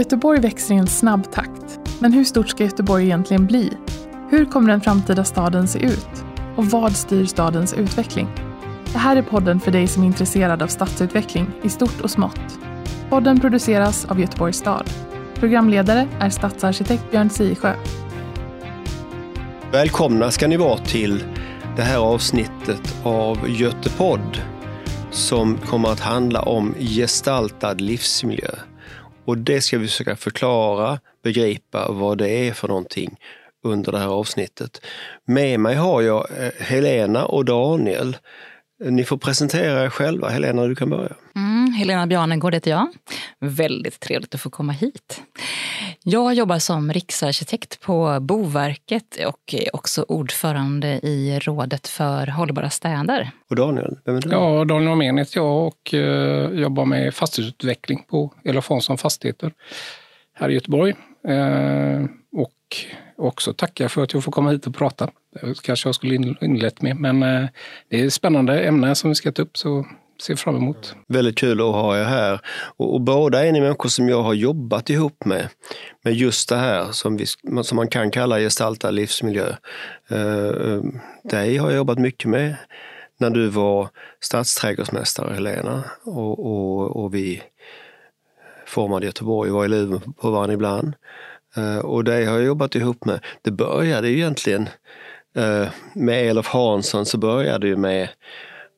Göteborg växer i en snabb takt. Men hur stort ska Göteborg egentligen bli? Hur kommer den framtida staden se ut? Och vad styr stadens utveckling? Det här är podden för dig som är intresserad av stadsutveckling i stort och smått. Podden produceras av Göteborgs stad. Programledare är stadsarkitekt Björn Sisjö. Välkomna ska ni vara till det här avsnittet av Götepodd som kommer att handla om gestaltad livsmiljö. Och det ska vi försöka förklara, begripa vad det är för någonting under det här avsnittet. Med mig har jag eh, Helena och Daniel. Ni får presentera er själva. Helena, du kan börja. Mm, Helena Bjarnegård heter jag. Väldigt trevligt att få komma hit. Jag jobbar som riksarkitekt på Boverket och är också ordförande i Rådet för hållbara städer. Och Daniel, vem är du? Ja, Daniel Omén heter jag och eh, jobbar med fastighetsutveckling på Elof Hansson Fastigheter här i Göteborg. Eh, och också tacka för att jag får komma hit och prata. Det kanske jag skulle inlett med, men eh, det är ett spännande ämne som vi ska ta upp. Så ser fram emot. Väldigt kul att ha er här. Och, och båda är ni människor som jag har jobbat ihop med. Med just det här som, vi, som man kan kalla gestaltad livsmiljö. Uh, dig har jag jobbat mycket med när du var stadsträdgårdsmästare Helena. Och, och, och vi formade Göteborg och var i luven på varandra ibland. Eh, och dig har jag jobbat ihop med. Det började ju egentligen eh, med Elof Hansson så började det med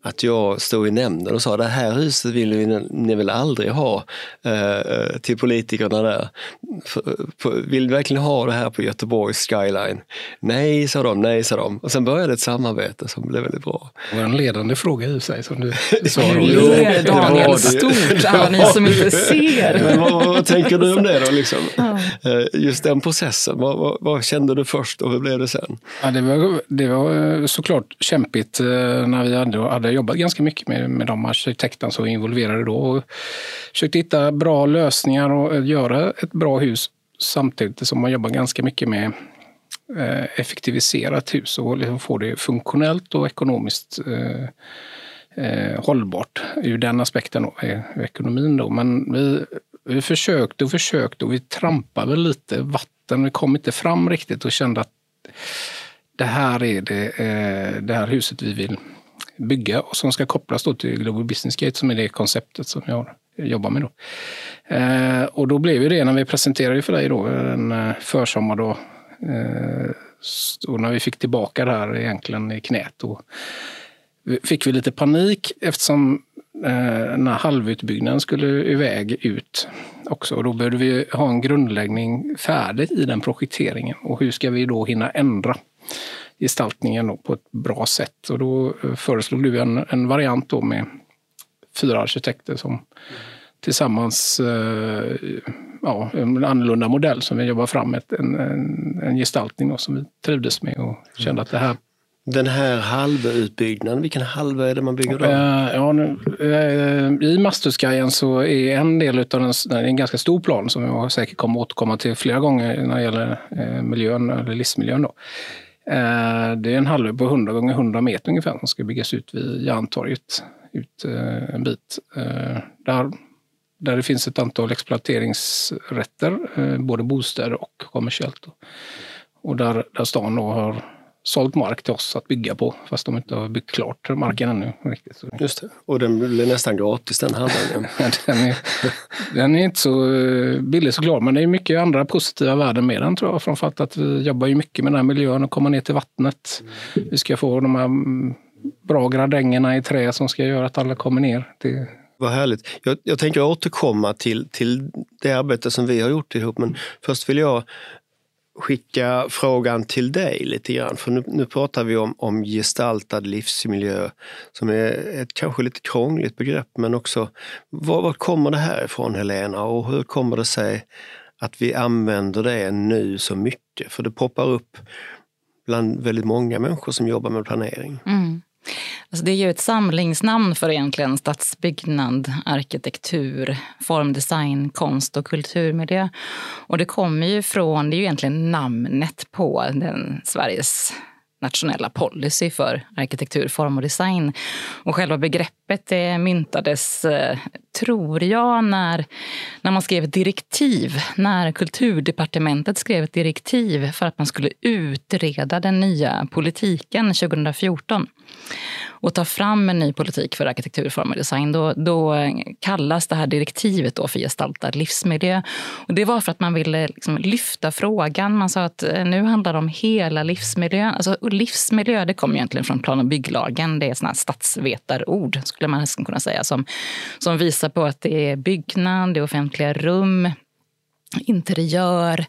att jag stod i nämnden och sa det här huset vill vi, ni väl aldrig ha eh, till politikerna där. vill vi verkligen ha det här på Göteborgs skyline? Nej, sa de, nej, sa de. Och sen började ett samarbete som blev väldigt bra. Det var en ledande fråga i sig som du svarade Nu ler Daniel stort, alla ni som inte ser. Men vad, vad, tänker du om det då? Liksom? Ja. Eh, just den processen, vad, vad, vad, kände du först och hur blev det sen? Ja, det, var, det var såklart kämpigt eh, när vi hade, hade jobbat ganska mycket med, med de arkitekterna som var involverade då. Och försökt hitta bra lösningar och eh, göra ett bra hus samtidigt som man jobbar ganska mycket med eh, effektiviserat hus och liksom få det funktionellt och ekonomiskt eh, eh, hållbart ur den aspekten av eh, ekonomin. Då. Men vi, vi försökte och försökte och vi trampade väl lite vatten. Vi kom inte fram riktigt och kände att det här är det, eh, det här huset vi vill bygga och som ska kopplas då till Global Business Gate som är det konceptet som jag jobbar med. Då. Eh, och då blev det när vi presenterade för dig då en eh, försommar då, eh, och när vi fick tillbaka det här egentligen i knät. Då fick vi lite panik eftersom eh, när halvutbyggnaden skulle iväg ut också. Och då behövde vi ha en grundläggning färdig i den projekteringen. Och hur ska vi då hinna ändra? Gestaltningen på ett bra sätt. Och då eh, föreslog du en, en variant då med fyra arkitekter som tillsammans, eh, ja, en annorlunda modell som vi jobbar fram ett, en, en, en gestaltning som vi trivdes med och kände att det här den här halvutbyggnaden, vilken halva är det man bygger då? Uh, ja, nu, uh, I Masthusskajen så är en del av den, en ganska stor plan som jag säkert kommer återkomma till flera gånger när det gäller uh, miljön eller livsmiljön. Då. Eh, det är en halvö på 100 gånger 100 meter ungefär som ska byggas ut vid Järntorget. Ut eh, en bit. Eh, där, där det finns ett antal exploateringsrätter, både bostäder och kommersiellt. Och där, där stan då har sålt mark till oss att bygga på fast de inte har byggt klart marken ännu. Riktigt. Just det. Och den blir nästan gratis den halvan. den, är, den är inte så eh, billig såklart men det är mycket andra positiva värden med den tror jag. Framförallt att vi jobbar ju mycket med den här miljön och komma ner till vattnet. Vi ska få de här mm, bra gradängerna i trä som ska göra att alla kommer ner. Till, vad härligt. Jag, jag tänker återkomma till, till det arbete som vi har gjort ihop men först vill jag skicka frågan till dig lite grann. För nu, nu pratar vi om, om gestaltad livsmiljö som är ett kanske lite krångligt begrepp men också var, var kommer det här ifrån Helena och hur kommer det sig att vi använder det nu så mycket? För det poppar upp bland väldigt många människor som jobbar med planering. Mm. Alltså det är ju ett samlingsnamn för egentligen stadsbyggnad, arkitektur, formdesign, konst och kulturmiljö. Och det kommer ju från, det är ju egentligen namnet på den Sveriges nationella policy för arkitektur, form och design. Och själva begreppet det myntades, eh, tror jag, när, när man skrev ett direktiv. När kulturdepartementet skrev ett direktiv för att man skulle utreda den nya politiken 2014 och ta fram en ny politik för arkitektur, form och design, då, då kallas det här direktivet då för gestaltad livsmiljö. Och det var för att man ville liksom lyfta frågan. Man sa att eh, nu handlar det om hela livsmiljön. Alltså, livsmiljö det kommer egentligen från plan och bygglagen. Det är såna statsvetarord, skulle man nästan kunna säga, som, som visar på att det är byggnad, det är offentliga rum, interiör,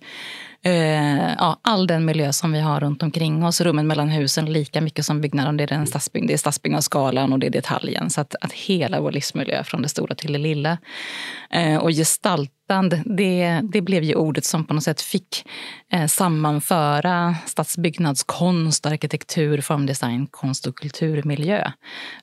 eh, ja, all den miljö som vi har runt omkring oss. Rummen mellan husen lika mycket som byggnaden. Det är, den stadsbygg, det är stadsbyggnadsskalan och det är detaljen. Så att, att hela vår livsmiljö från det stora till det lilla. Eh, och gestalt det, det blev ju ordet som på något sätt fick eh, sammanföra stadsbyggnadskonst, arkitektur, formdesign, konst och kulturmiljö.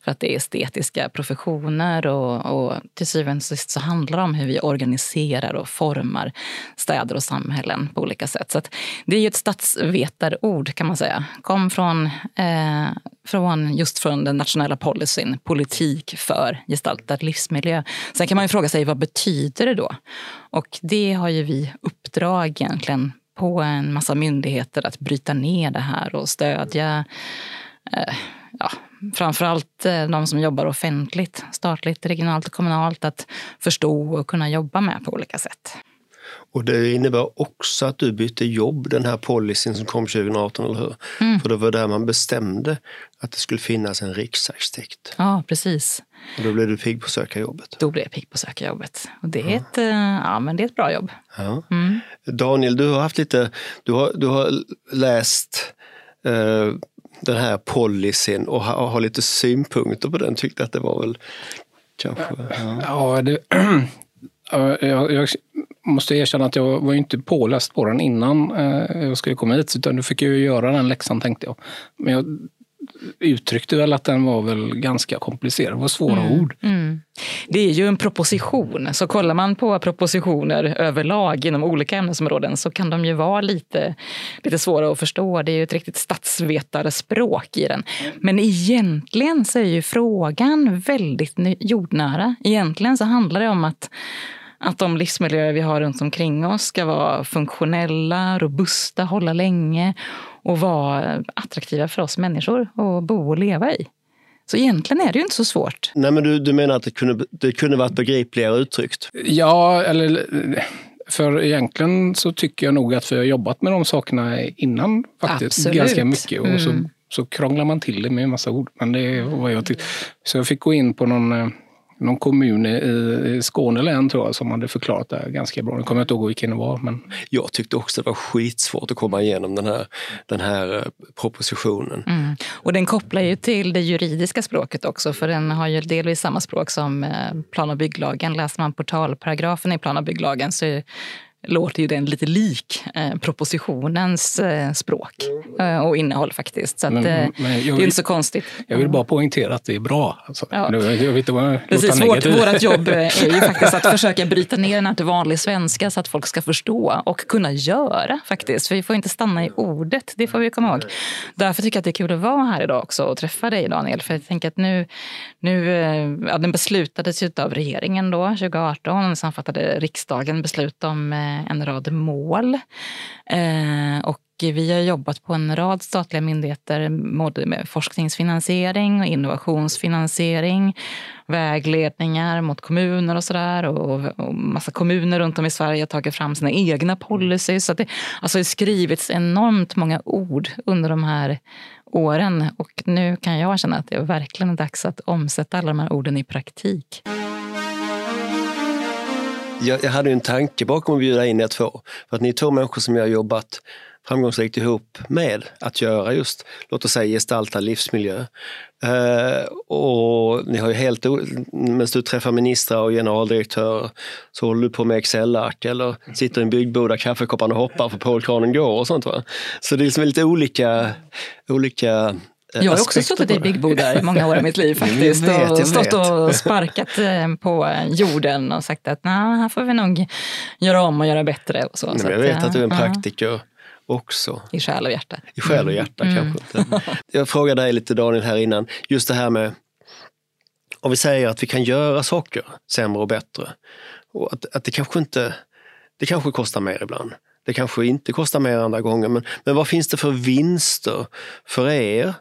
För att det är estetiska professioner och, och till syvende och sist så handlar det om hur vi organiserar och formar städer och samhällen på olika sätt. Så det är ju ett stadsvetarord kan man säga. Kom från, eh, från just från den nationella policyn, politik för gestaltad livsmiljö. Sen kan man ju fråga sig vad betyder det då? Och det har ju vi uppdrag egentligen på en massa myndigheter att bryta ner det här och stödja eh, ja, framförallt eh, de som jobbar offentligt, statligt, regionalt och kommunalt, att förstå och kunna jobba med på olika sätt. Och det innebär också att du bytte jobb, den här policyn som kom 2018, eller hur? Mm. För det var där man bestämde att det skulle finnas en riksarkitekt. Ja, precis. Och då blev du pigg på att söka jobbet? Då blev jag pigg på att söka jobbet. Och det är, ja. ett, eh, ja, men det är ett bra jobb. Ja. Mm. Daniel, du har haft lite, du har, du har läst eh, den här policyn och har, har, lite synpunkter på den. Tyckte att det var väl kanske... Ja, ja det, jag, jag, måste erkänna att jag var inte påläst på den innan eh, jag skulle komma hit, utan då fick jag göra den läxan tänkte jag. Men jag uttryckte väl att den var väl ganska komplicerad, det var svåra mm. ord. Mm. Det är ju en proposition, så kollar man på propositioner överlag inom olika ämnesområden så kan de ju vara lite, lite svåra att förstå. Det är ju ett riktigt statsvetarspråk i den. Men egentligen så är ju frågan väldigt jordnära. Egentligen så handlar det om att att de livsmiljöer vi har runt omkring oss ska vara funktionella, robusta, hålla länge och vara attraktiva för oss människor att bo och leva i. Så egentligen är det ju inte så svårt. Nej, men du, du menar att det kunde, det kunde varit begripligare uttryckt? Ja, eller för egentligen så tycker jag nog att vi har jobbat med de sakerna innan faktiskt Absolut. ganska mycket. Och så, mm. så krånglar man till det med en massa ord. Men det är vad jag tycker. Så jag fick gå in på någon eh, någon kommun i Skåne län tror jag som hade förklarat det ganska bra. Nu kommer jag inte ihåg vilken det var. Men... Jag tyckte också det var skitsvårt att komma igenom den här, den här eh, propositionen. Mm. Och den kopplar ju till det juridiska språket också för den har ju delvis samma språk som eh, plan och bygglagen. Läser man portalparagrafen i plan och bygglagen så låter ju den lite lik eh, propositionens eh, språk eh, och innehåll faktiskt. Så att, men, men det är vill, inte så konstigt. Jag vill bara poängtera att det är bra. Alltså, ja. jag vill inte bara Precis, vårt, vårt jobb är ju faktiskt att försöka bryta ner den här till vanlig svenska så att folk ska förstå och kunna göra faktiskt. För vi får inte stanna i ordet, det får vi komma ihåg. Därför tycker jag att det är kul att vara här idag också och träffa dig Daniel. För jag tänker att nu, nu ja, den beslutades ju av regeringen då 2018 och sen fattade riksdagen beslut om Eh, en rad mål. Eh, och vi har jobbat på en rad statliga myndigheter både med forskningsfinansiering och innovationsfinansiering, vägledningar mot kommuner och sådär. Och, och massa kommuner runt om i Sverige har tagit fram sina egna policies. Så det, alltså det har skrivits enormt många ord under de här åren och nu kan jag känna att det är verkligen dags att omsätta alla de här orden i praktik jag, jag hade en tanke bakom att bjuda in er två. För att ni är två människor som jag har jobbat framgångsrikt ihop med att göra just, låt oss säga gestalta livsmiljö. Uh, och ni har ju helt, medan du träffar ministrar och generaldirektörer så håller du på med Excel-ark eller sitter i en byggbod där kaffekopparna hoppar för polkranen går och sånt. Va? Så det är liksom lite olika, olika jag har också suttit i byggbodar i många år i mitt liv faktiskt. vet, och stått och sparkat eh, på jorden och sagt att här får vi nog göra om och göra bättre. Och så. Nej, så jag vet att du är en praktiker också. I själ och hjärta. I själ och hjärta mm. kanske inte. Jag frågade dig lite Daniel här innan, just det här med om vi säger att vi kan göra saker sämre och bättre. Och att, att det kanske inte, det kanske kostar mer ibland. Det kanske inte kostar mer andra gånger, men, men vad finns det för vinster för er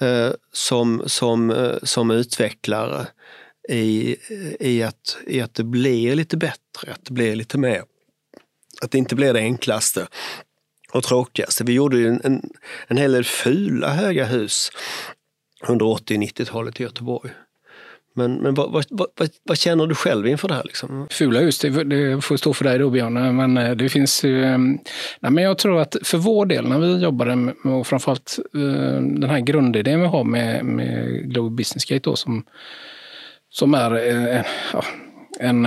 eh, som, som, eh, som utvecklare i, i, att, i att det blir lite bättre, att det blir lite mer, att det inte blir det enklaste och tråkigaste. Vi gjorde ju en, en, en hel del fula höga hus under 80 90-talet i Göteborg. Men, men vad, vad, vad, vad, känner du själv inför det här? Liksom? Fula hus, det, det, får stå för dig då Björn. Men eh, det finns ju... Nej, men jag tror att för vår del, när vi jobbade med, och framförallt eh, den här grundidén vi har med, med Global Business Gate då, som, som är en, en,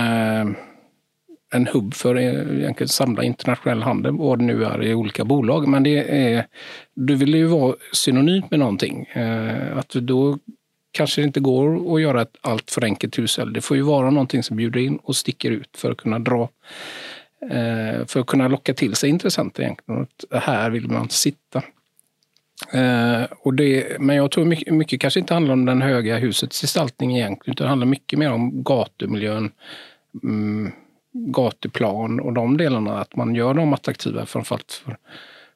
en hubb för egentligen samla internationell handel, vad det nu är i olika bolag. Men det är, du vill ju vara synonymt med någonting. Att då kanske det inte går att göra ett allt för enkelt hushåll. Det får ju vara någonting som bjuder in och sticker ut för att kunna dra eh, för att kunna locka till sig intressenter egentligen. här vill man sitta. Eh, och det, men jag tror mycket, mycket kanske inte handlar om den höga husets gestaltning egentligen, utan det handlar mycket mer om gatumiljön, mm, gatuplan och de delarna. Att man gör dem attraktiva framförallt för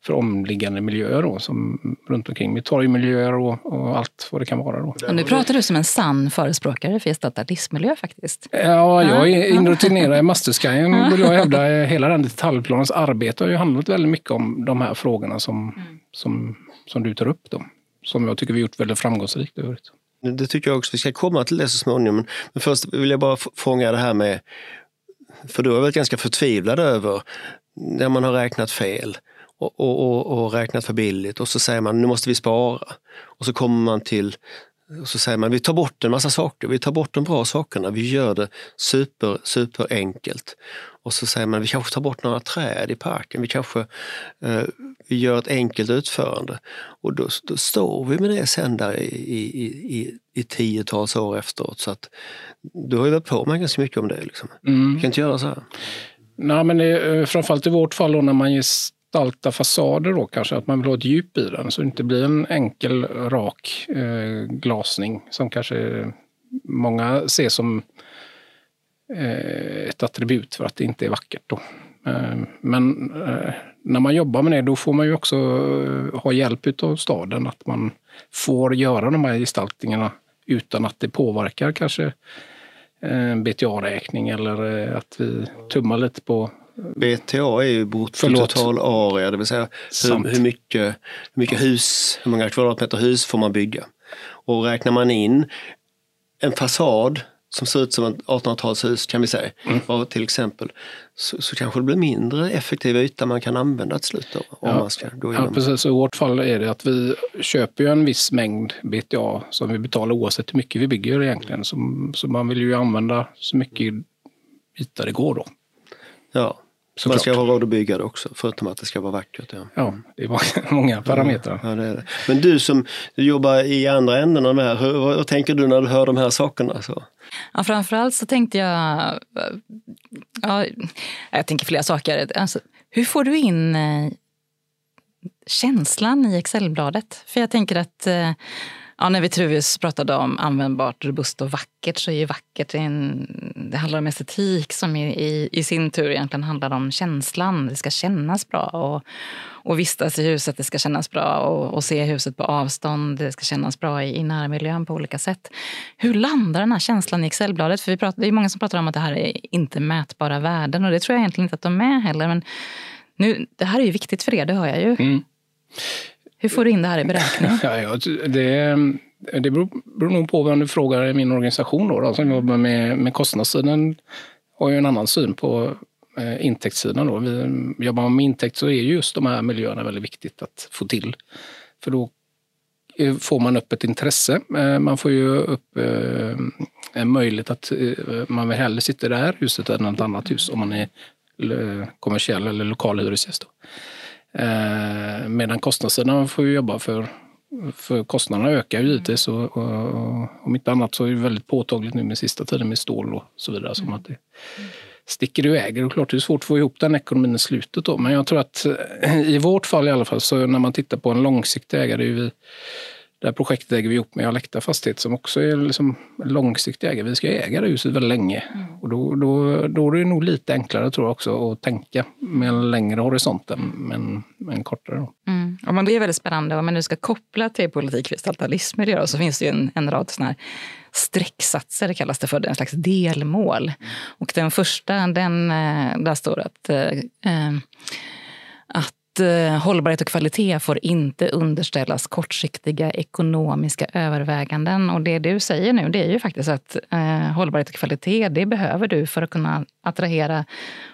för omliggande miljöer då, som runt omkring med torgmiljöer och, och allt vad det kan vara. Då. Och nu pratar du som en sann förespråkare för gestaltad livsmiljö faktiskt. Ja, jag är indoktrinerad i Masterskyen vill jag hävda. Hela den detaljplanens arbete har ju handlat väldigt mycket om de här frågorna som, mm. som, som du tar upp. Då, som jag tycker vi gjort väldigt framgångsrikt. Det tycker jag också. Vi ska komma till det så småningom. Men först vill jag bara fånga det här med, för du har varit ganska förtvivlad över när man har räknat fel och, och, och, räknat för billigt och så säger man nu måste vi spara. Och så kommer man till och så säger man vi tar bort en massa saker, vi tar bort de bra sakerna, vi gör det super, super enkelt. Och så säger man vi kanske tar bort några träd i parken, vi kanske eh, vi gör ett enkelt utförande. Och då, då står vi med det sen där i, i, i, i tiotals år efteråt. Så att du har ju varit på mig ganska mycket om det. Liksom. Mm. Vi kan inte göra så här. Nej, men det, framförallt i vårt fall då, när man ges gestalta fasader då kanske, att man vill ha ett djup i den så det inte blir en enkel rak eh, glasning som kanske många ser som eh, ett attribut för att det inte är vackert. Då. Eh, men eh, när man jobbar med det då får man ju också eh, ha hjälp av staden, att man får göra de här gestaltningarna utan att det påverkar kanske eh, en BTA-räkning eller eh, att vi tummar lite på BTA är ju bruttototal area, det vill säga hur, hur, mycket, hur mycket hus, hur många kvadratmeter hus får man bygga. Och räknar man in en fasad som ser ut som ett 1800-talshus kan vi säga, mm. till exempel, så, så, kanske det blir mindre effektiv yta man kan använda till slut. Då, om ja. man ska gå ja, precis. I vårt fall är det att vi köper en viss mängd BTA som vi betalar oavsett hur mycket vi bygger egentligen. Så, så man vill ju använda så mycket yta det går då. Ja, så man ska ha råd att bygga det också, förutom att det ska vara vackert. Ja, ja det är många parametrar. Ja, det är det. Men du som jobbar i andra änden av det här, hur, vad tänker du när du hör de här sakerna? Så? Ja, framförallt så tänkte jag, ja, jag tänker flera saker. Alltså, hur får du in eh, känslan i Excelbladet? För jag tänker att eh, Ja, när Vitruvius pratade om användbart, robust och vackert så är ju vackert en, det handlar om estetik som i, i, i, sin tur egentligen handlar om känslan. Det ska kännas bra och, och vistas i huset, det ska kännas bra och, och se huset på avstånd, det ska kännas bra i, i närmiljön på olika sätt. Hur landar den här känslan i Excelbladet? För vi pratar, det är många som pratar om att det här är inte mätbara värden och det tror jag egentligen inte att de är heller. Men nu, det här är ju viktigt för er, det hör jag ju. Mm. Hur får du in det här i beräkningen? ja, ja, det, det beror, beror nog på vem du frågar i min organisation då, då som jobbar med, med kostnadssidan har ju en annan syn på eh, intäktssidan. Då. Vi jobbar med intäkt så är just de här miljöerna väldigt viktigt att få till. För då får man upp ett intresse. Eh, man får ju upp eh, en möjlighet att eh, man vill hellre sitta i det här huset än ett annat hus om man är kommersiell eller lokal hyresgäst. Då. Eh, medan kostnadssidan får vi jobba för, för kostnaderna ökar ju givetvis och, och, och om inte annat så är det väldigt påtagligt nu med sista tiden med stål och så vidare. Som att det, sticker iväg. Det är klart det är svårt att få ihop den ekonomin i slutet då. Men jag tror att eh, i vårt fall i alla fall, så när man tittar på en långsiktig ägare, är vi, det här projektet äger vi ihop med Alekta Fastighet som också är liksom långsiktig ägare. Vi ska äga det huset väldigt länge. Mm. Och då, då, då är det nog lite enklare tror jag också att tänka med en längre horisont än med en, kortare. Då. Mm. Ja, men det är väldigt spännande. Om man nu ska koppla till politik för gestaltad livsmiljö så finns det ju en, en rad sådana här strecksatser, det kallas det för, en slags delmål. Mm. Och den första, den, eh, där står att, eh, att eh, hållbarhet och kvalitet får inte underställas kortsiktiga ekonomiska överväganden. Och det du säger nu, det är ju faktiskt att eh, hållbarhet och kvalitet, det behöver du för att kunna attrahera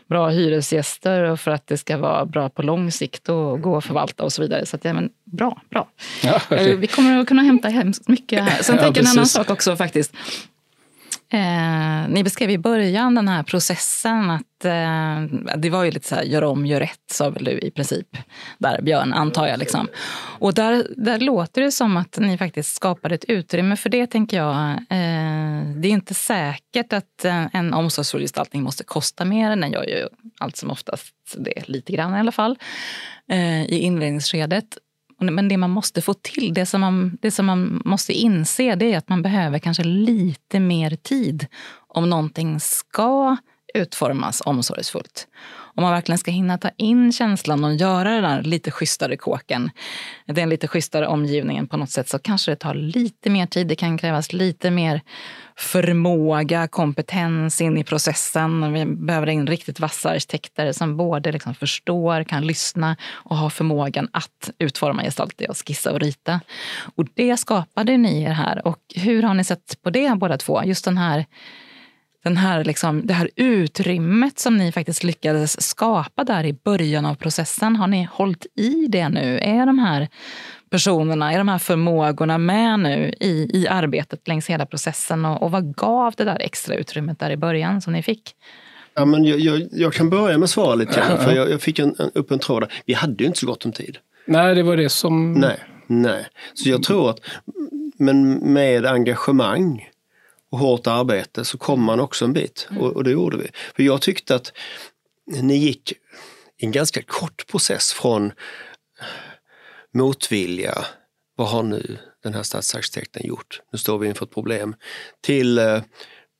bra hyresgäster och för att det ska vara bra på lång sikt och gå att förvalta och så vidare. Så att, ja, men, bra, bra. Ja, okay. Vi kommer att kunna hämta hemskt mycket här. Sen tänker jag en annan sak också faktiskt. Eh, ni beskrev i början den här processen att eh, det var ju lite så här, gör om, gör rätt, sa väl du i princip. Där, Björn, antar jag. Liksom. Och där, där låter det som att ni faktiskt skapade ett utrymme för det, tänker jag. Eh, det är inte säkert att eh, en omsorgsfull gestaltning måste kosta mer. Den gör ju allt som oftast det, lite grann i alla fall, eh, i inledningsskedet. Men det man måste få till, det som man, det som man måste inse, det är att man behöver kanske lite mer tid om någonting ska utformas omsorgsfullt. Om man verkligen ska hinna ta in känslan och göra den där lite schysstare kåken, den lite schysstare omgivningen på något sätt, så kanske det tar lite mer tid. Det kan krävas lite mer förmåga, kompetens in i processen. Vi behöver in riktigt vassa arkitekter som både liksom förstår, kan lyssna och har förmågan att utforma gestalta, och skissa och rita. Och det skapade ni er här. Och hur har ni sett på det båda två? Just den här den här, liksom, det här utrymmet som ni faktiskt lyckades skapa där i början av processen. Har ni hållit i det nu? Är de här personerna, är de här förmågorna med nu i, i arbetet längs hela processen? Och, och vad gav det där extra utrymmet där i början som ni fick? Ja, men jag, jag, jag kan börja med att svara lite grann, för jag, jag fick en, en, upp en tråd. Vi hade ju inte så gott om tid. Nej, det var det som... Nej, nej. Så jag tror att, men med engagemang och hårt arbete så kom man också en bit och, och det gjorde vi. För jag tyckte att ni gick en ganska kort process från motvilja, vad har nu den här stadsarkitekten gjort? Nu står vi inför ett problem. Till eh,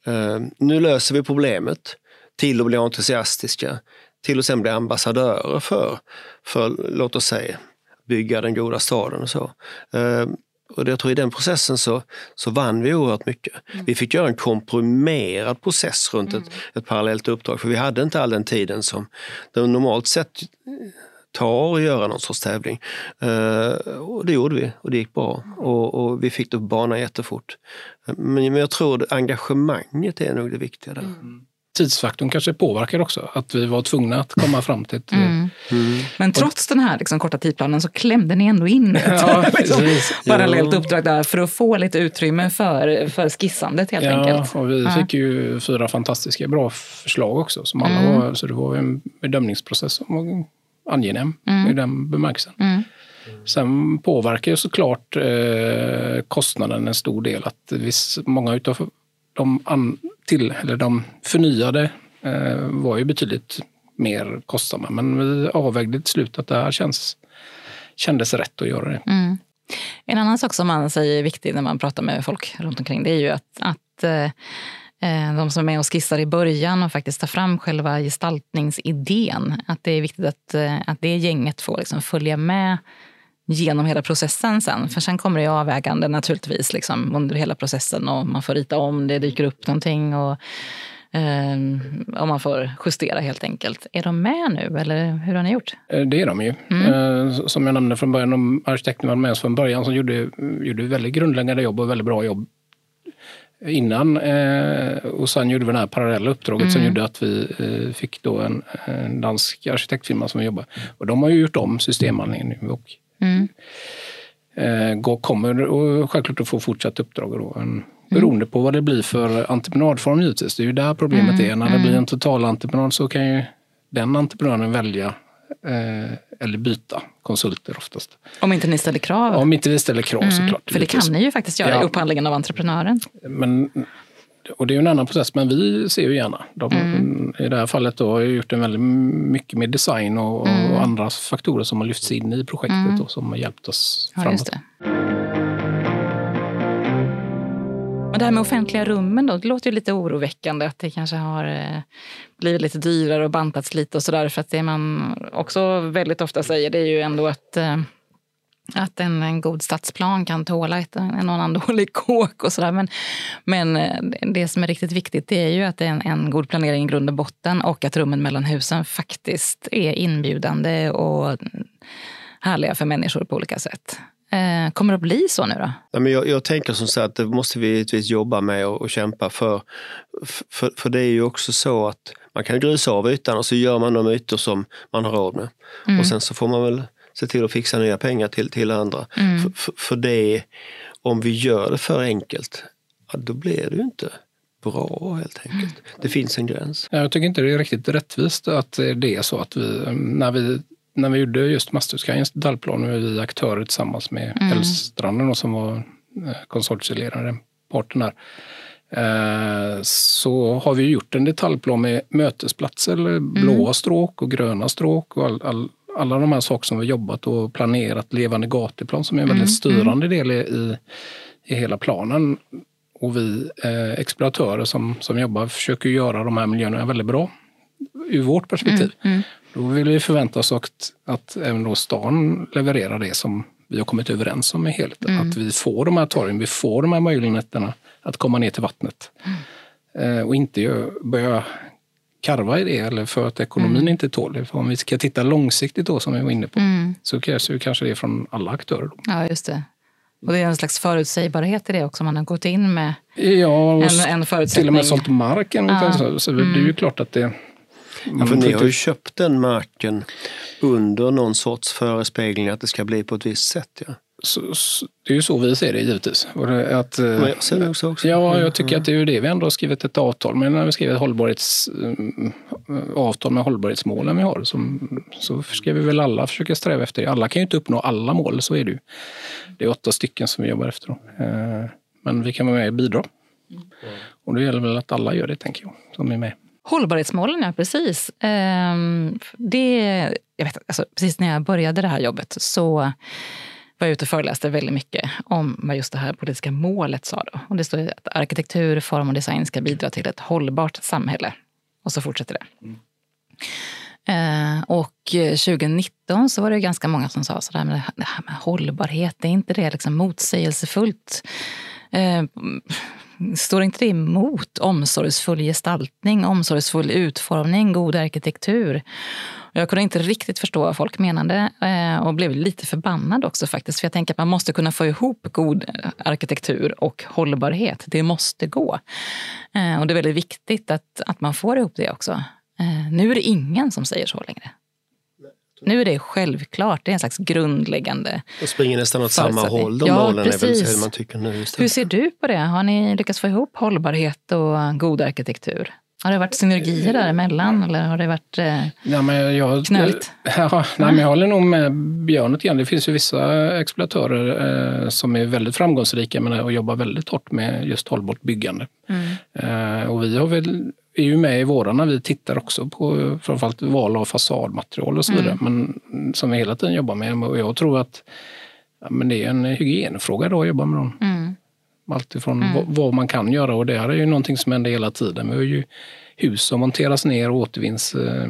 eh, nu löser vi problemet, till att bli entusiastiska, till att sen bli ambassadörer för, för låt oss säga, bygga den goda staden och så. Eh, och jag tror i den processen så, så vann vi oerhört mycket. Mm. Vi fick göra en komprimerad process runt mm. ett, ett parallellt uppdrag för vi hade inte all den tiden som det normalt sett tar att göra någon sorts tävling. Uh, och det gjorde vi och det gick bra och, och vi fick det på banan jättefort. Men, men jag tror att engagemanget är nog det viktiga där. Mm tidsfaktorn kanske påverkar också. Att vi var tvungna att komma fram till ett... Mm. Mm. Men trots den här liksom, korta tidsplanen så klämde ni ändå in ett ja, liksom, parallellt uppdrag där för att få lite utrymme för, för skissandet helt ja, enkelt. Och vi ja. fick ju fyra fantastiska bra förslag också. Som alla mm. var, så det var en bedömningsprocess som var angenäm mm. i den bemärkelsen. Mm. Sen påverkar ju såklart eh, kostnaden en stor del. Att viss, många utav de an, till, eller de förnyade eh, var ju betydligt mer kostsamma. Men vi avvägde till slut att det här känns, kändes rätt att göra det. Mm. En annan sak som man säger är viktig när man pratar med folk runt omkring det är ju att, att eh, eh de som är med och skissar i början och faktiskt tar fram själva gestaltningsidén. Att det är viktigt att, eh, att det gänget får liksom följa med genom hela processen sen. För sen kommer det avvägande naturligtvis liksom, under hela processen och man får rita om, det dyker upp någonting och, eh, och man får justera helt enkelt. Är de med nu eller hur har ni gjort? Eh, det är de ju. Mm. Eh, som jag nämnde från början, de arkitekterna var med oss från början som gjorde, gjorde väldigt grundläggande jobb och väldigt bra jobb innan. Eh, och sen gjorde vi det här parallella uppdraget mm. som gjorde att vi eh, fick då en, en dansk arkitektfirma som vi jobbar. Och de har ju gjort om systemhandlingen nu och Mm. Eh, kommer och självklart att få fortsatt uppdrag. Då. En, beroende på vad det blir för entreprenadform givetvis. Det är ju där problemet mm. är. När det blir mm. en total entreprenad så kan ju den entreprenören välja eh, eller byta konsulter oftast. Om inte ni ställer krav? Om inte vi ställer krav mm. såklart. För det kan ni ju faktiskt göra ja. i upphandlingen av entreprenören. Men och det är en annan process, men vi ser ju gärna. De, mm. I det här fallet då har jag gjort en väldigt mycket med design och, mm. och andra faktorer som har lyfts in i projektet mm. och som har hjälpt oss ja, framåt. Men det här med offentliga rummen då, det låter ju lite oroväckande att det kanske har eh, blivit lite dyrare och bantats lite och sådär. För att det man också väldigt ofta säger det är ju ändå att eh, att en, en god stadsplan kan tåla ett, en annan dålig kåk och sådär. Men, men eh, det som är riktigt viktigt det är ju att det är en, en god planering i grund och botten och att rummen mellan husen faktiskt är inbjudande och härliga för människor på olika sätt. Eh, kommer det att bli så nu då? Ja, men jag, jag tänker som så att det måste vi givetvis jobba med och, och kämpa för, för. För det är ju också så att man kan grusa av ytan och så gör man de ytor som man har råd med. Mm. Och sen så får man väl se till att fixa nya pengar till, till andra. Mm. För, för, för, det, om vi gör det för enkelt, ja, då blir det ju inte bra helt enkelt. Det finns en gräns. Jag tycker inte det är riktigt rättvist att det är så att vi, när vi när vi gjorde just Masthuskajens detaljplan, är vi aktörer tillsammans med mm. Älvstranden som var eh, konsortieledare, parten där. Eh, så har vi gjort en detaljplan med mötesplatser, mm. blåa stråk och gröna stråk och all, all, alla de här saker som vi jobbat och planerat, levande gatuplan som är en väldigt mm. styrande del i, i hela planen. Och vi eh, exploatörer som, som jobbar försöker göra de här miljöerna väldigt bra ur vårt perspektiv. Mm, mm. Då vill vi förvänta oss att, att även då stan levererar det som vi har kommit överens om i helheten. Mm. Att vi får de här torgen, vi får de här möjligheterna att komma ner till vattnet. Mm. Eh, och inte börja karva i det, eller för att ekonomin mm. inte tål det. För om vi ska titta långsiktigt då, som vi var inne på, mm. så krävs det kanske det från alla aktörer. Då. Ja, just det. Och det är en slags förutsägbarhet i det också. Man har gått in med ja, en, en förutsättning. Till och med sålt marken. Ja. Så, så det är ju mm. klart att det Ja, för ni har ju köpt den marken under någon sorts förespegling att det ska bli på ett visst sätt. Ja. Så, så, det är ju så vi ser det givetvis. Att, Men jag ser det också, också. Ja, jag tycker att det är ju det vi ändå har skrivit ett avtal med. När vi skriver ett hållbarhets, äh, avtal med hållbarhetsmålen vi har som, så ska vi väl alla försöka sträva efter det. Alla kan ju inte uppnå alla mål, så är det ju. Det är åtta stycken som vi jobbar efter. Då. Äh, men vi kan vara med och bidra. Mm. Och det gäller väl att alla gör det, tänker jag, som är med. Hållbarhetsmålen, ja precis. Ehm, det, jag vet, alltså, precis när jag började det här jobbet så var jag ute och föreläste väldigt mycket om vad just det här politiska målet sa. Då. Och det står att arkitektur, form och design ska bidra till ett hållbart samhälle. Och så fortsätter det. Mm. Eh, och 2019 så var det ganska många som sa sådär, men det här med hållbarhet, är inte det liksom motsägelsefullt? Eh, står inte det emot omsorgsfull gestaltning, omsorgsfull utformning, god arkitektur? Jag kunde inte riktigt förstå vad folk menade eh, och blev lite förbannad också faktiskt. För jag tänker att man måste kunna få ihop god arkitektur och hållbarhet. Det måste gå. Eh, och det är väldigt viktigt att, att man får ihop det också. Eh, nu är det ingen som säger så längre. Nu är det självklart, det är en slags grundläggande Och springer nästan åt samma håll, de ja, målen precis. istället. Hur ser du på det? Har ni lyckats få ihop hållbarhet och god arkitektur? Har det varit synergier däremellan eller har det varit eh, ja, men jag, knöligt? Ja, nej, men jag håller nog med Björn lite Det finns ju vissa exploatörer eh, som är väldigt framgångsrika med och jobbar väldigt hårt med just hållbart byggande. Mm. Eh, och vi har väl är ju med i våra när vi tittar också på framförallt val av fasadmaterial och så vidare. Mm. Men som vi hela tiden jobbar med. Och jag tror att ja, men det är en hygienfråga då att jobba med dem. Mm. Allt ifrån mm. vad, man kan göra och det här är ju någonting som händer hela tiden. Vi har ju hus som monteras ner och återvinns. Eh,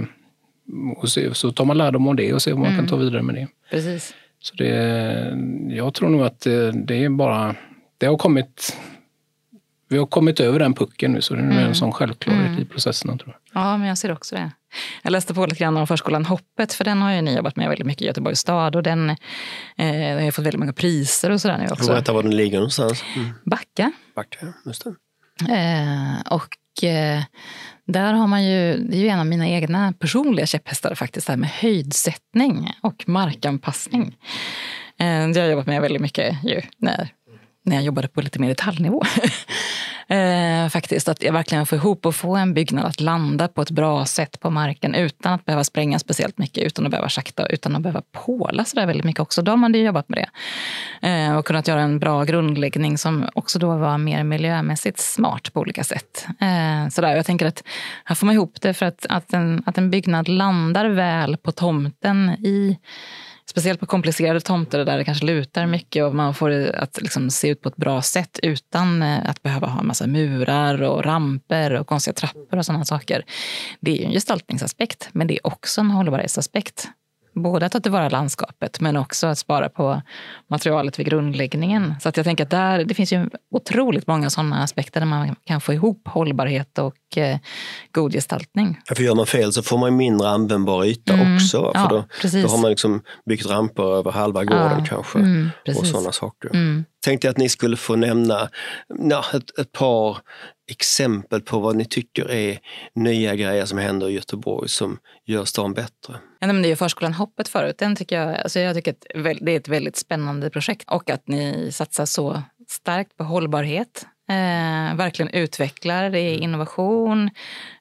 och så, så tar man lärdom av det och ser vad man kan mm. ta vidare med det. Precis. Så det, jag tror nog att det, det är bara, det har kommit vi har kommit över den pucken nu så det är mm. en sån självklarhet mm. i processerna. Tror jag. Ja, men jag ser också det. Jag läste på lite grann om förskolan Hoppet, för den har ju ni jobbat med väldigt mycket i Göteborgs stad och den eh, har fått väldigt många priser och sådär nu också. Berätta var den ligger någonstans. Mm. Backa. Backa, just det. Eh, och eh, där har man ju, det är ju en av mina egna personliga käpphästar faktiskt, det här med höjdsättning och markanpassning. Eh, det har jag jobbat med väldigt mycket ju när när jag jobbade på lite mer detaljnivå. Eh, faktiskt, att jag verkligen får ihop och få en byggnad att landa på ett bra sätt på marken utan att behöva spränga speciellt mycket, utan att behöva schakta, utan att behöva påla så där väldigt mycket också. Då har man ju jobbat med det. Eh, och kunnat göra en bra grundläggning som också då var mer miljömässigt smart på olika sätt. Eh, så där, jag tänker att här får man ihop det för att, att, en, att en byggnad landar väl på tomten i Speciellt på komplicerade tomter där det kanske lutar mycket och man får det att liksom se ut på ett bra sätt utan eh, att behöva ha en massa murar och ramper och konstiga trappor och sådana saker. Det är ju en gestaltningsaspekt, men det är också en hållbarhetsaspekt både att ta tillvara landskapet men också att spara på materialet vid grundläggningen. Så att jag tänker att där, det finns ju otroligt många sådana aspekter där man kan få ihop hållbarhet och eh, god gestaltning. Ja, för gör man fel så får man mindre användbar yta mm. också. För ja, då, då, har man liksom byggt ramper över halva gården Ja, kanske. mm, och sådana saker. Mm. Tänkte att ni skulle få nämna ja, ett, ett par exempel på vad ni tycker är nya grejer som händer i Göteborg som gör stan bättre. Jag nämnde ju förskolan Hoppet förut. Den tycker jag, alltså jag tycker att det är ett väldigt spännande projekt och att ni satsar så starkt på hållbarhet. Eh, verkligen utvecklar, det är innovation.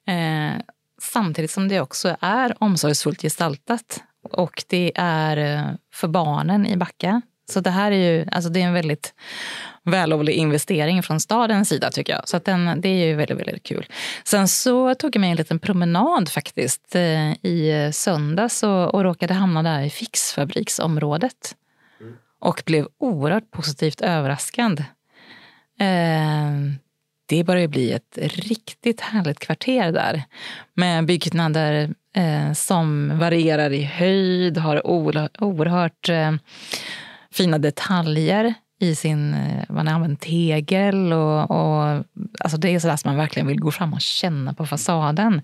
Eh, samtidigt som det också är omsorgsfullt gestaltat. Och det är eh, för barnen i Backa. Så det här är ju alltså det är en väldigt vällovlig investering från stadens sida tycker jag. Så att den, det är ju väldigt, väldigt kul. Sen så tog jag mig en liten promenad faktiskt eh, i söndags och, och råkade hamna där i fixfabriksområdet. Och blev oerhört positivt överraskad. Eh, det börjar ju bli ett riktigt härligt kvarter där. Med byggnader eh, som varierar i höjd, har oerhört eh, fina detaljer i sin... Eh, man har använt tegel och, och alltså det är sådär som man verkligen vill gå fram och känna på fasaden.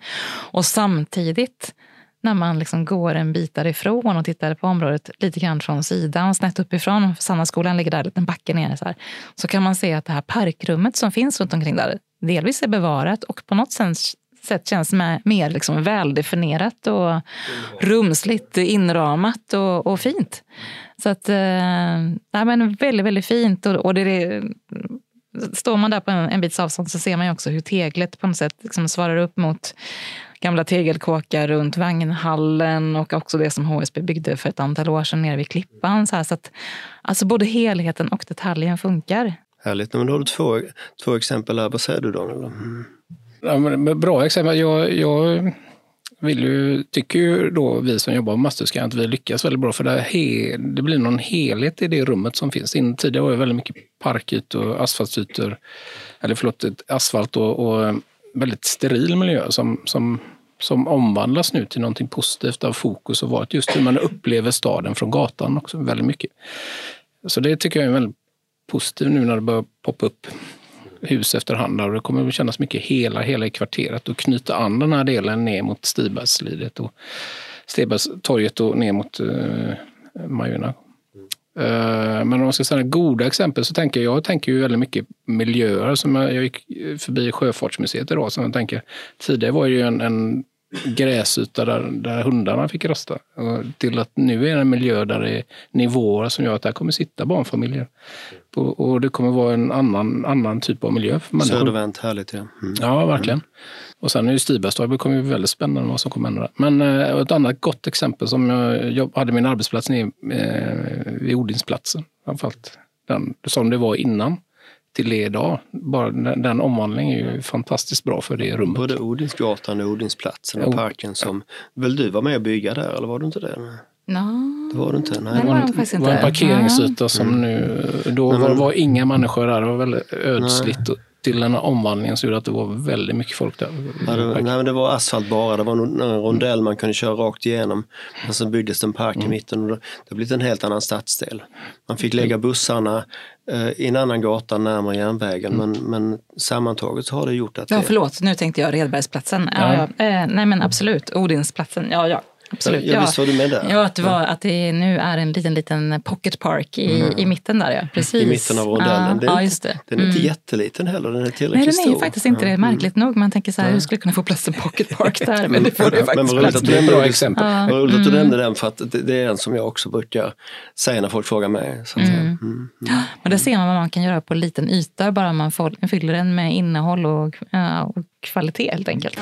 Och samtidigt när man liksom går en bit därifrån och tittar på området lite grann från sidan, snett uppifrån, Sannaskolan ligger där, en liten backe ner, så, här, så kan man se att det här parkrummet som finns runt omkring där delvis är bevarat och på något sätt sätt känns med, mer liksom väldefinierat och rumsligt inramat och, och fint. Så att, eh, nej, men väldigt, väldigt fint. Och, och det, det, står man där på en, en bits avstånd så ser man ju också hur teglet på något sätt liksom svarar upp mot gamla tegelkåkar runt vagnhallen och också det som HSB byggde för ett antal år sedan nere vid Klippan. Så, här, så att, alltså både helheten och detaljen funkar. Härligt. Men då har du två, två exempel här. Vad säger du Daniel? Mm. Ja, men men bra exempel. Jag, jag vill ju, tycker ju då vi som jobbar med Masthuskan att vi lyckas väldigt bra för det, he, det blir någon helhet i det rummet som finns. In, tidigare var det väldigt mycket parkytor asfaltytor, eller förlåt, asfalt och, och väldigt steril miljö som, som, som omvandlas nu till någonting positivt av fokus och varit just hur man upplever staden från gatan också väldigt mycket. Så det tycker jag är väldigt positivt nu när det börjar poppa upp hus efterhand. Och det kommer att kännas mycket hela, hela i kvarteret och knyta an den här delen ner mot Stibergslidet och Stibergstorget och ner mot eh, Majorna. Eh, men om man ska säga goda exempel så tänker jag, jag tänker ju väldigt mycket miljöer. Som jag, jag gick förbi Sjöfartsmuseet idag som jag tänker, tidigare var det ju en, en gräsyta där, där hundarna fick rasta. Till att nu är det en miljö där det är nivåer som gör att där kommer sitta barnfamiljer. Och, och det kommer vara en annan, annan typ av miljö för människor. Södervänt, härligt ja. Mm. Ja, verkligen. Och sen är ju Stibergstorg, det kommer ju väldigt spännande vad som kommer hända. där. Men eh, ett annat gott exempel som jag jobb, hade min arbetsplats nere eh, vid Odinsplatsen. Framförallt den, som det var innan till det idag. Bara den, den omvandlingen är ju fantastiskt bra för det rummet. Både Odinsgatan och Odinsplatsen och parken som... Väl du var med och bygga där eller var du inte det? Nej, No. Det var du inte? Nej. Det Det var en, faktiskt var en parkeringsyta som nu... Då Nej, var, men- var inga människor där. Det var väldigt ödsligt. Och till den här omvandlingen så gjorde att det var väldigt mycket folk där. Ja, det, nej, men det var asfalt bara. Det var en rondell man kunde köra rakt igenom. Men så byggdes det en park i mitten och det det har blivit en helt annan stadsdel. Man fick lägga bussarna eh, i en annan gata närmare järnvägen men, men sammantaget så har det gjort att Ja, det, förlåt. Nu tänkte jag Redbergsplatsen. Ja, ja. Eh, nej, men absolut. Odinsplatsen. Ja, ja. Absolut. Jag visste vad du menade. Ja, att, det var, att det nu är en liten, liten pocket park i, mm. i mitten där, ja. Precis. I mitten av rondellen. Ja, ja, just det. Den är inte mm. jätteliten heller, den är tillräckligt Nej, den är stor. faktiskt inte det. Märkligt nog. Man tänker så här, hur skulle jag kunna få plats en pocket park där? Men det får det faktiskt plats. Det är en bra exempel. Ja. Vad roligt att du mm. nämnde den, för att det, är en som jag också brukar säga när folk frågar mig. Så mm. Mm. Men där ser man vad man kan göra på en liten yta, bara man fyller den med innehåll och, och kvalitet helt enkelt.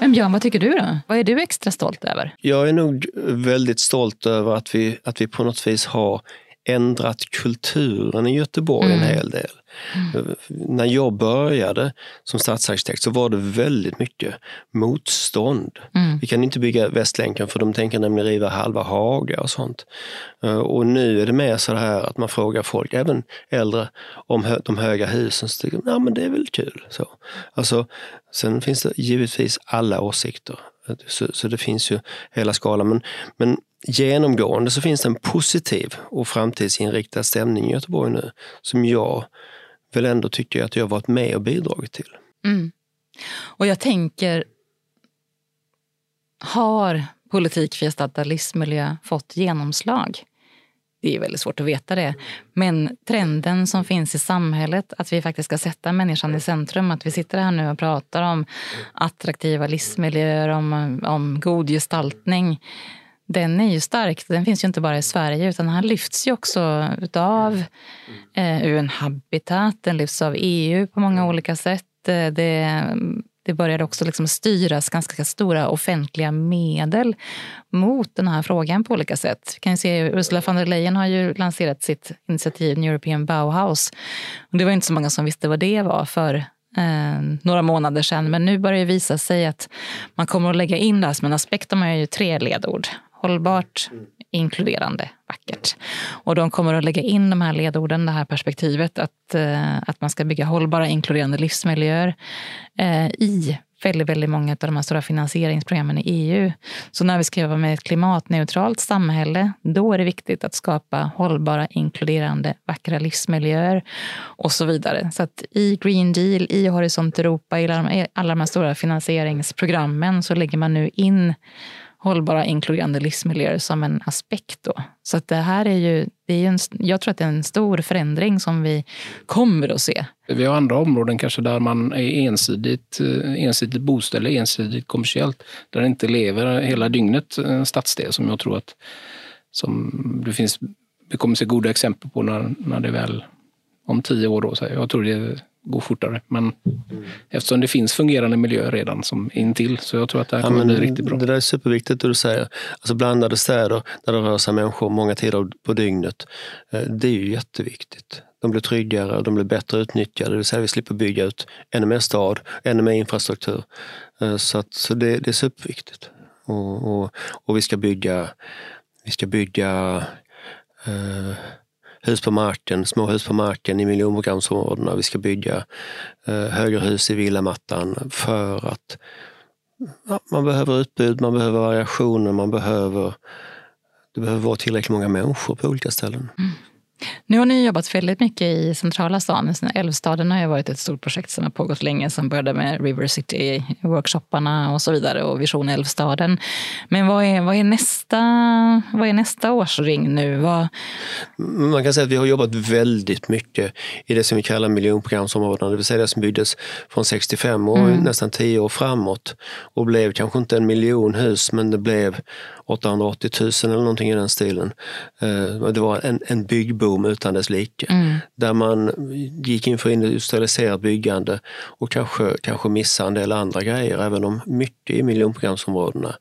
Men Björn, vad tycker du då? Vad är du extra stolt över? Jag är nog väldigt stolt över att vi, att vi på något vis har ändrat kulturen i Göteborg mm. en hel del. Mm. När jag började som stadsarkitekt så var det väldigt mycket motstånd. Mm. Vi kan inte bygga Västlänken för de tänker nämligen riva halva Haga och sånt. Eh, och nu är det mer så här att man frågar folk, även äldre, om de höga husen. Så tycker de, men det är väl kul. Så. Alltså, sen finns det givetvis alla åsikter. Så, så det finns ju hela skalan. Men, men genomgående så finns det en positiv och framtidsinriktad stämning i Göteborg nu som jag väl ändå tycker att jag varit med och bidragit till. Mm. Och jag tänker, har politik för gestaltad livsmiljö fått genomslag? Det är väldigt svårt att veta det. Men trenden som finns i samhället, att vi faktiskt ska sätta människan i centrum. Att vi sitter här nu och pratar om attraktiva livsmiljöer, om, om god gestaltning den är ju stark. Den finns ju inte bara i Sverige utan den lyfts ju också av eh, UN Habitat, den lyfts av EU på många olika sätt. Eh, det, det började också liksom styras ganska stora offentliga medel mot den här frågan på olika sätt. Vi kan se Ursula von der Leyen har ju lanserat sitt initiativ European Bauhaus. Och det var inte så många som visste vad det var för eh, några månader sedan. Men nu börjar det visa sig att man kommer att lägga in det här som en aspekt. De har ju tre ledord hållbart, inkluderande, vackert. Och de kommer att lägga in de här ledorden, det här perspektivet att, eh, att man ska bygga hållbara, inkluderande livsmiljöer eh, i väldigt, väldigt många av de här stora finansieringsprogrammen i EU. Så när vi ska jobba med ett klimatneutralt samhälle, då är det viktigt att skapa hållbara, inkluderande, vackra livsmiljöer och så vidare. Så att i Green Deal, i Horisont Europa, i alla de här stora finansieringsprogrammen så lägger man nu in hållbara inkluderande livsmiljöer som en aspekt. Då. Så att det här är ju, det är en, jag tror att det är en stor förändring som vi kommer att se. Vi har andra områden kanske där man är ensidigt, eh, ensidigt boställe, ensidigt kommersiellt. Där det inte lever hela dygnet en stadsdel som jag tror att som det finns, vi kommer se goda exempel på när, när det väl om tio år. Då, så jag tror det gå fortare. Men mm. eftersom det finns fungerande miljö redan som intill så jag tror att det här kommer ja, bli riktigt bra. Det där är superviktigt det du säger. Alltså blandade städer där det rör sig människor många tider på dygnet. Eh, det är ju jätteviktigt. De blir tryggare och de blir bättre utnyttjade. Det vill säga vi slipper bygga ut ännu mer stad, ännu mer infrastruktur. Eh, så, att, så det, det är superviktigt. Och, och, och, vi ska bygga, vi ska bygga eh, hus på marken, små hus på marken i miljonprogramsområdena. Vi ska bygga eh, högre hus i villamattan för att ja, man behöver utbud, man behöver variationer, man behöver det behöver vara tillräckligt många människor på olika ställen. Mm. Nu har ni jobbat väldigt mycket i centrala stan. Älvstaden har ju varit ett stort projekt som har pågått länge som började med River City-workshopparna och så vidare och Vision Älvstaden. Men vad är, vad är, nästa, vad är nästa årsring nu? Vad... Man kan säga att vi har jobbat väldigt mycket i det som vi kallar miljonprogramsområdena, det vill säga det som byggdes från 65 och mm. nästan 10 år framåt och blev kanske inte en miljon hus men det blev 880 000 eller någonting i den stilen. Eh, det var en, en byggboom utan dess like. Mm. Där man gick in för industrialiserat byggande och kanske, kanske missade en del andra grejer, även om mycket i miljonprogramsområdena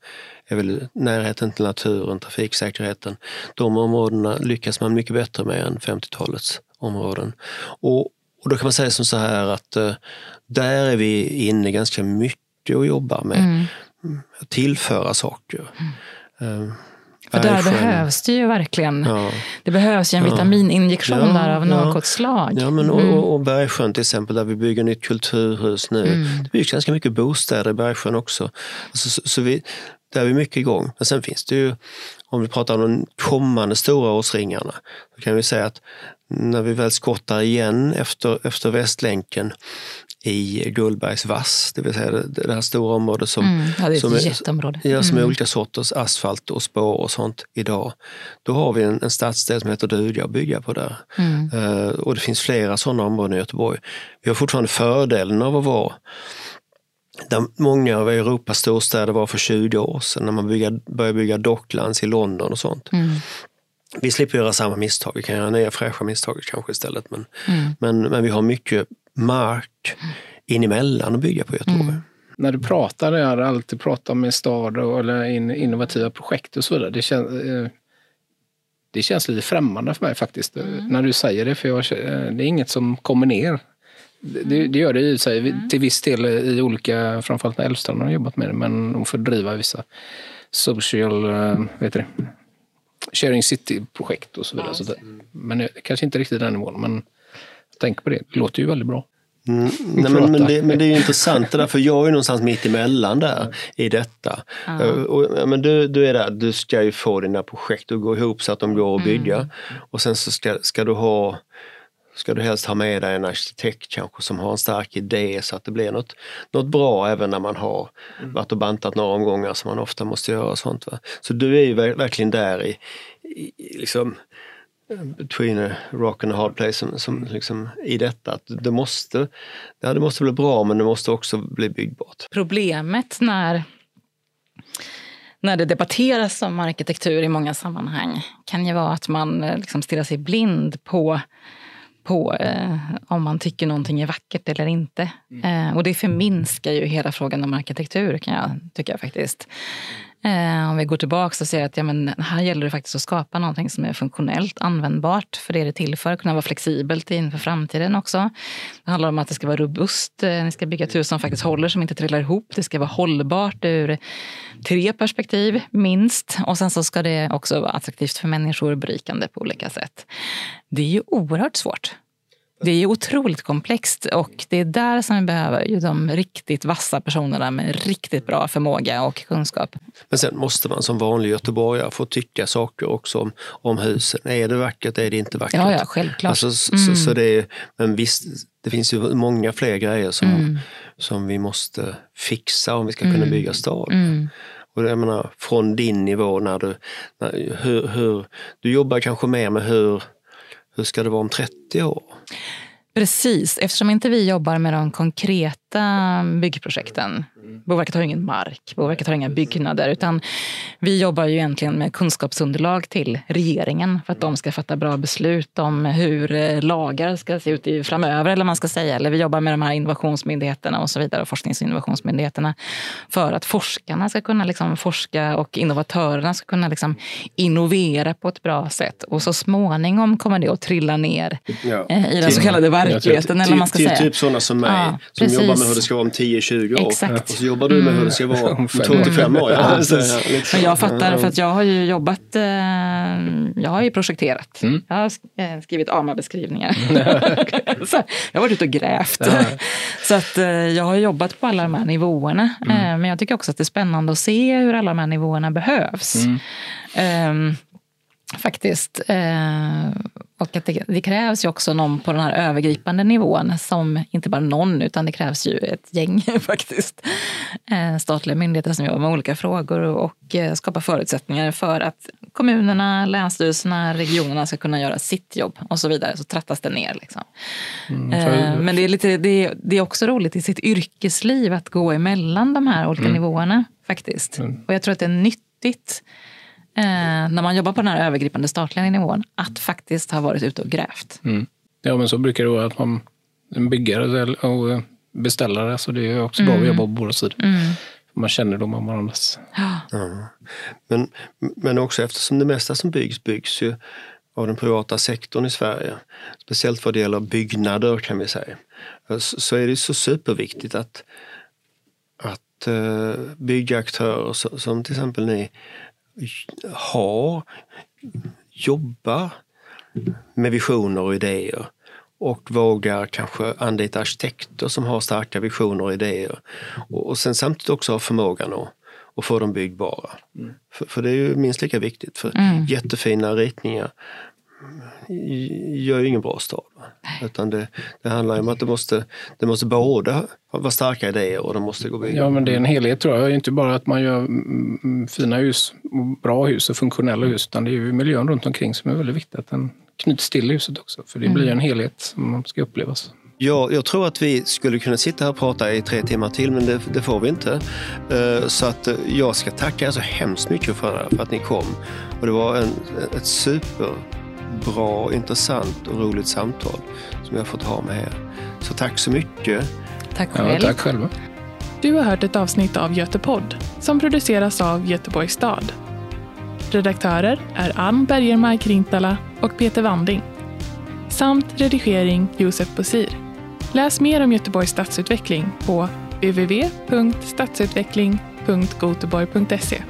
är väl närheten till naturen, trafiksäkerheten. De områdena lyckas man mycket bättre med än 50-talets områden. Och, och då kan man säga som så här att eh, där är vi inne ganska mycket och jobbar med. Mm. Att tillföra saker. Mm. Eh, För där behövs det ju verkligen. Ja. Det behövs ju en vitamininjektion ja, där av något slag. Ja, men mm. och, och Bergsjön till exempel, där vi bygger nytt kulturhus nu. Mm. Det byggs ganska mycket bostäder i Bergsjön också. Alltså, så, så vi, där är vi mycket igång. Men sen finns det ju, om vi pratar om de kommande stora årsringarna, då kan vi säga att när vi väl skottar igen efter, efter Västlänken i Gullbergs vass, det vill säga det, det här stora området som, Mm, ja, är som, är, ja, som är Mm. olika sorters asfalt och spår och sånt idag. Då har vi en, en stadsdel som heter Duga att bygga på där. Mm. Eh, och det finns flera sådana områden i Göteborg. Vi har fortfarande fördelen av att vara där många av Europas storstäder var för 20 år sedan när man bygga, började bygga docklands i London och sånt. Mm. Vi slipper göra samma misstag, vi kan göra nya fräscha misstag kanske istället. Men, Mm. men, men vi har mycket mark in emellan att bygga på Göteborg. Mm. När du pratar, jag har alltid pratat med stad och, eller in, innovativa projekt och så vidare. Det, känns, eh, det känns lite främmande för mig faktiskt. eh, När du säger det, för jag, eh, det är inget som kommer ner. Det, det- gör det i sig till viss del i olika, framförallt när Älvstrand har jobbat med det, men de får driva vissa social, eh, vet du det, sharing city-projekt och så vidare. så det, men det, kanske inte riktigt den nivån, men jag tänker på det. Det låter ju väldigt bra. Mm, nej, men, men, det, men det är ju intressant det där, för jag är ju någonstans mitt emellan där i detta. Ja. Eh, Och, ja, men du, du är där, du ska ju få dina projekt att gå ihop så att de går att bygga. Och sen så ska, ska du ha ska du helst ha med dig en arkitekt kanske som har en stark idé så att det blir något, något bra även när man har varit och bantat några omgångar som man ofta måste göra. Och sånt, va? Så du är ju ver- verkligen där i, i liksom between a rock and a hard place som, som liksom, i detta. Att det måste, ja, det måste bli bra men det måste också bli byggbart. Problemet när, när det debatteras om arkitektur i många sammanhang kan ju vara att man eh, liksom stirrar sig blind på, på eh, om man tycker någonting är vackert eller inte. Eh, och det förminskar ju hela frågan om arkitektur kan jag tycka faktiskt. Eh, om vi går tillbaka och ser att ja, men här gäller det faktiskt att skapa någonting som är funktionellt användbart för det är det till för, kunna vara flexibelt inför framtiden också. Det handlar om att det ska vara robust, eh, ni ska bygga ett hus som faktiskt håller, som inte trillar ihop. Det ska vara hållbart ur tre perspektiv, minst. Och sen så ska det också vara attraktivt för människor, berikande på olika sätt. Det är ju oerhört svårt. Det är otroligt komplext och det är där som vi behöver ju de riktigt vassa personerna med riktigt bra förmåga och kunskap. Men sen måste man som vanlig göteborgare få tycka saker också om, om husen. Är det vackert, är det inte vackert? Ja, ja, självklart. Alltså, så, så, så det är, men visst, det finns ju många fler grejer som, Mm. som vi måste fixa om vi ska kunna bygga stad. Mm. Och jag menar, från din nivå, när du, när, hur, hur, du jobbar kanske mer med hur, hur ska det vara om 30 år? Precis, eftersom inte vi jobbar med de konkreta byggprojekten. Boverket har ingen mark, Boverket har inga byggnader. Utan vi jobbar ju egentligen med kunskapsunderlag till regeringen för att de ska fatta bra beslut om hur eh, lagar ska se ut i framöver. Eller man ska säga. Eller vi jobbar med de här innovationsmyndigheterna och så vidare, och forsknings och innovationsmyndigheterna. För att forskarna ska kunna liksom forska och innovatörerna ska kunna liksom innovera på ett bra sätt. Och så småningom kommer det att trilla ner Ja. eh, i den så kallade verkligheten. eller man ska till säga. typ sådana som mig, Ja, som precis. jobbar med hur det ska vara om 10-20 år. Exakt. Och så jobbar du med hur det ska vara om Om fem 2-5 år. Ja. Men jag fattar, för att jag har ju jobbat, eh, jag har ju projekterat. Mm. Jag har eh, skrivit AMA-beskrivningar. jag har varit ute och grävt. så att eh, jag har jobbat på alla de här nivåerna. Mm. Men jag tycker också att det är spännande att se hur alla de här nivåerna behövs. Mm. Ehm, faktiskt. Och att det, det krävs ju också någon på den här övergripande nivån som inte bara någon utan det krävs ju ett gäng faktiskt. Eh, statliga myndigheter som jobbar med olika frågor och, eh, skapar förutsättningar för att kommunerna, länsstyrelserna, regionerna ska kunna göra sitt jobb och så vidare. Så trattas det ner. Liksom. Eh, men det är, lite, det, är, det är också roligt i sitt yrkesliv att gå emellan de här olika nivåerna faktiskt. Och jag tror att det är nyttigt eh, när man jobbar på den här övergripande statliga nivån att faktiskt ha varit ute och grävt. Mm. Ja, men så brukar det vara att man en byggare och beställare, så det är också bra att jobba på båda sidor. Man känner dem om varandras... Ja. Men, men också eftersom det mesta som byggs byggs ju av den privata sektorn i Sverige. Speciellt vad det gäller byggnader kan vi säga. Så så är det så superviktigt att, att eh, byggaktörer som till exempel ni har, jobbar med visioner och idéer och vågar kanske anlita arkitekter som har starka visioner och idéer. Och, och sen samtidigt också ha förmågan att, att få dem byggbara. För, för det är ju minst lika viktigt. För jättefina ritningar gör ju ingen bra stad. Utan det, det handlar om att det måste, det måste både vara starka idéer och de måste gå vidare. Ja, men det är en helhet tror jag. Inte bara att man gör mm, mm, fina hus, bra hus och funktionella hus, utan det är ju miljön runt omkring som är väldigt viktigt. Att den knyts till huset också, för det mm. blir en helhet som ska upplevas. Ja, jag tror att vi skulle kunna sitta här och prata i tre timmar till, men det, det får vi inte. Eh, så att eh, jag ska tacka er så hemskt mycket för, för att ni kom. Och det var en, ett superbra, intressant och roligt samtal som jag har fått ha med er. Så tack så mycket. Tack själv. Ja, tack själva. Du har hört ett avsnitt av Götepodd som produceras av Göteborgs stad. Redaktörer är Ann Bergermark Rintala och Peter Wanding. Samt redigering Josef Bosir. Läs mer om Göteborgs stadsutveckling på www.stadsutveckling.goteborg.se